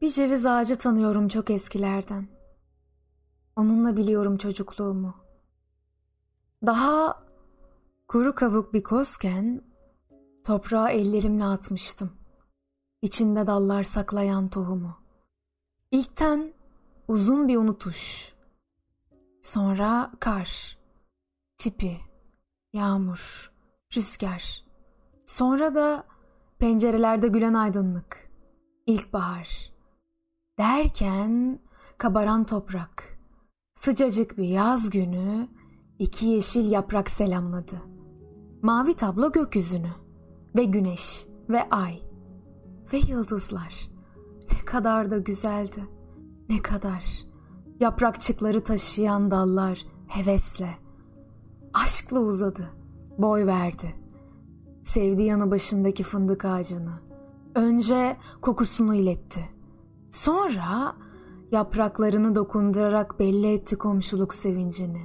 Bir ceviz ağacı tanıyorum çok eskilerden. Onunla biliyorum çocukluğumu. Daha kuru kabuk bir kozken toprağa ellerimle atmıştım. İçinde dallar saklayan tohumu. İlkten uzun bir unutuş. Sonra kar, tipi, yağmur, rüzgar. Sonra da pencerelerde gülen aydınlık, ilkbahar. Derken kabaran toprak, sıcacık bir yaz günü iki yeşil yaprak selamladı. Mavi tablo gökyüzünü ve güneş ve ay ve yıldızlar. Ne kadar da güzeldi. Ne kadar. Yaprakçıkları taşıyan dallar hevesle, aşkla uzadı, boy verdi. Sevdi yanı başındaki fındık ağacını. Önce kokusunu iletti. Sonra yapraklarını dokundurarak belli etti komşuluk sevincini.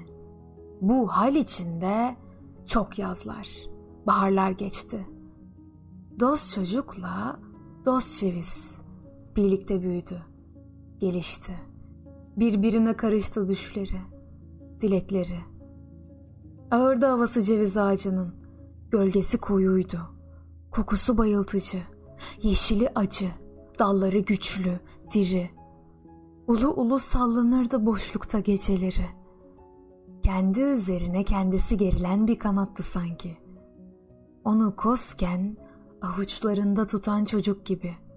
Bu hal içinde çok yazlar, baharlar geçti. Dost çocukla dost ceviz birlikte büyüdü, gelişti. Birbirine karıştı düşleri, dilekleri. Ağırdı havası ceviz ağacının, gölgesi koyuydu, kokusu bayıltıcı, yeşili acı, dalları güçlü, diri. Ulu ulu sallanırdı boşlukta geceleri. Kendi üzerine kendisi gerilen bir kanattı sanki. Onu kozken avuçlarında tutan çocuk gibi.''